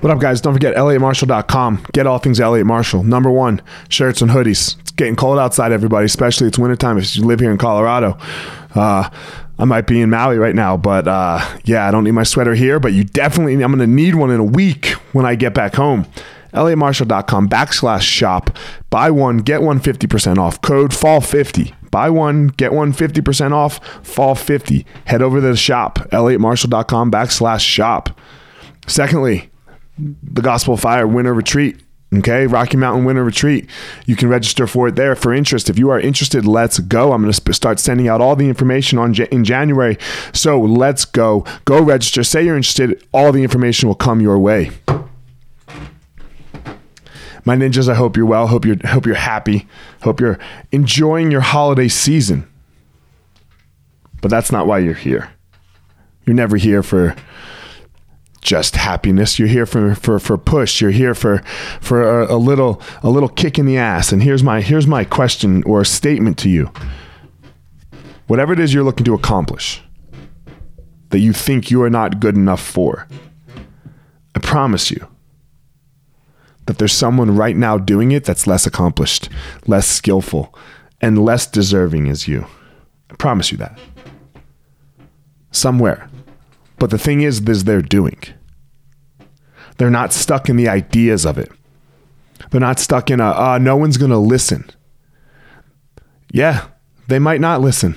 What up, guys? Don't forget ElliotMarshall.com. Get all things Elliot Marshall. Number one, shirts and hoodies. It's getting cold outside, everybody, especially it's wintertime if you live here in Colorado. Uh, I might be in Maui right now, but uh, yeah, I don't need my sweater here, but you definitely, I'm going to need one in a week when I get back home. ElliotMarshall.com backslash shop. Buy one, get one 50% off. Code FALL50. Buy one, get one 50% off. Fall 50. Head over to the shop, ElliotMarshall.com backslash shop. Secondly, the Gospel of Fire Winter Retreat. Okay, Rocky Mountain Winter Retreat. You can register for it there for interest. If you are interested, let's go. I'm going to start sending out all the information on in January. So let's go. Go register. Say you're interested. All the information will come your way. My ninjas, I hope you're well. Hope you're hope you're happy. Hope you're enjoying your holiday season. But that's not why you're here. You're never here for just happiness. You're here for for for push. You're here for for a, a, little a little kick in the ass. And here's my here's my question or statement to you. Whatever it is you're looking to accomplish that you think you are not good enough for, I promise you that there's someone right now doing it that's less accomplished, less skillful, and less deserving as you. I promise you that. Somewhere. But the thing is, is they're doing. They're not stuck in the ideas of it. They're not stuck in a, uh, no one's going to listen. Yeah, they might not listen.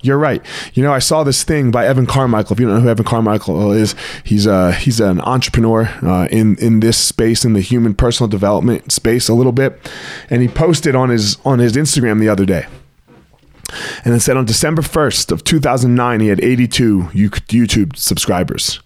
You're right. You know, I saw this thing by Evan Carmichael. If you don't know who Evan Carmichael is, he's a he's an entrepreneur uh, in in this space in the human personal development space a little bit, and he posted on his on his Instagram the other day. And it said on December 1st of 2009, he had 82 YouTube subscribers.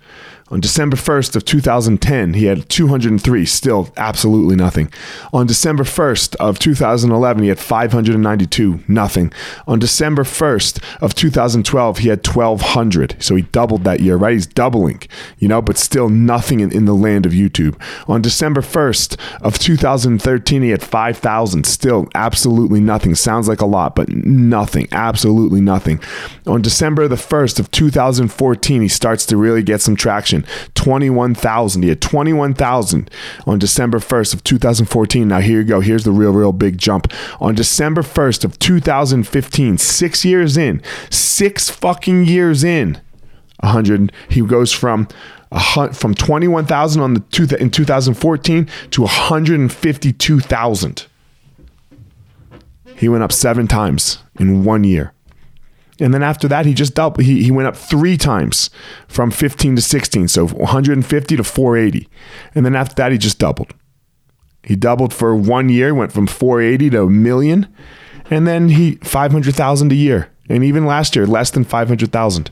On December 1st of 2010, he had 203, still absolutely nothing. On December 1st of 2011, he had 592, nothing. On December 1st of 2012, he had 1200. So he doubled that year, right? He's doubling, you know, but still nothing in, in the land of YouTube. On December 1st of 2013, he had 5,000, still absolutely nothing. Sounds like a lot, but nothing, absolutely nothing. On December the 1st of 2014, he starts to really get some traction. 21,000. He had 21,000 on December 1st of 2014. Now here you go. Here's the real, real big jump. On December 1st of 2015, six years in, six fucking years in, 100. He goes from from 21,000 on the two, in 2014 to 152,000. He went up seven times in one year. And then after that, he just doubled. He, he went up three times from 15 to 16. So 150 to 480. And then after that, he just doubled. He doubled for one year, went from 480 to a million. And then he 500,000 a year. And even last year, less than 500,000.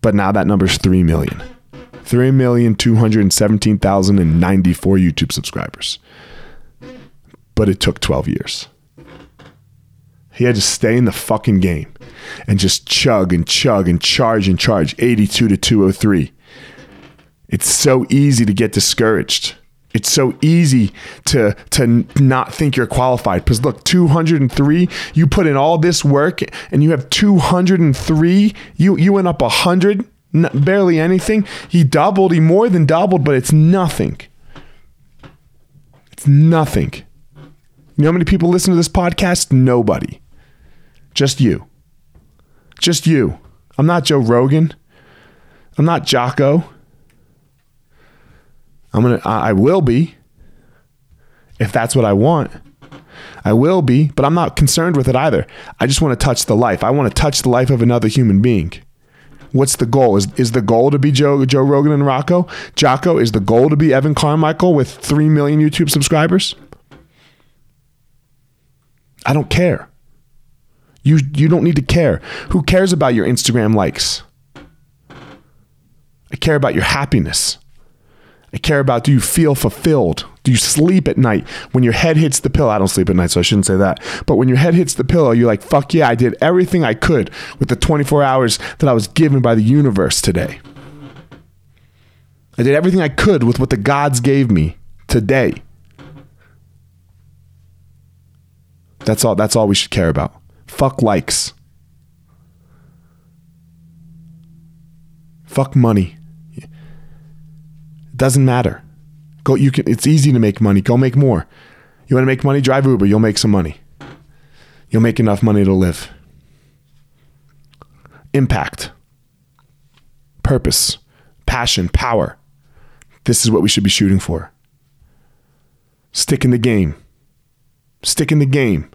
But now that number is 3 million. 3,217,094 YouTube subscribers. But it took 12 years. He had to stay in the fucking game and just chug and chug and charge and charge 82 to 203. It's so easy to get discouraged. It's so easy to to not think you're qualified. Because look, 203, you put in all this work and you have 203, you you went up 100, barely anything. He doubled, he more than doubled, but it's nothing. It's nothing. You know how many people listen to this podcast? Nobody. Just you. Just you. I'm not Joe Rogan. I'm not Jocko. I'm gonna I will be if that's what I want. I will be, but I'm not concerned with it either. I just want to touch the life. I want to touch the life of another human being. What's the goal? Is is the goal to be Joe Joe Rogan and Rocco? Jocko is the goal to be Evan Carmichael with 3 million YouTube subscribers? I don't care. You you don't need to care. Who cares about your Instagram likes? I care about your happiness. I care about do you feel fulfilled? Do you sleep at night when your head hits the pillow? I don't sleep at night, so I shouldn't say that. But when your head hits the pillow, you're like, fuck yeah, I did everything I could with the 24 hours that I was given by the universe today. I did everything I could with what the gods gave me today. That's all that's all we should care about. Fuck likes. Fuck money. It doesn't matter. Go you can it's easy to make money. Go make more. You want to make money, drive Uber, you'll make some money. You'll make enough money to live. Impact. Purpose, passion, power. This is what we should be shooting for. Stick in the game. Stick in the game.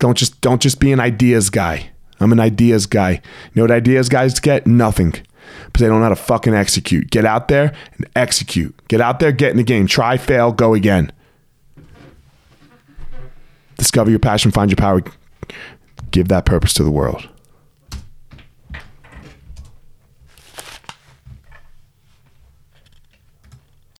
Don't just don't just be an ideas guy. I'm an ideas guy. You know what ideas guys get? Nothing. Because they don't know how to fucking execute. Get out there and execute. Get out there, get in the game. Try, fail, go again. Discover your passion, find your power. Give that purpose to the world.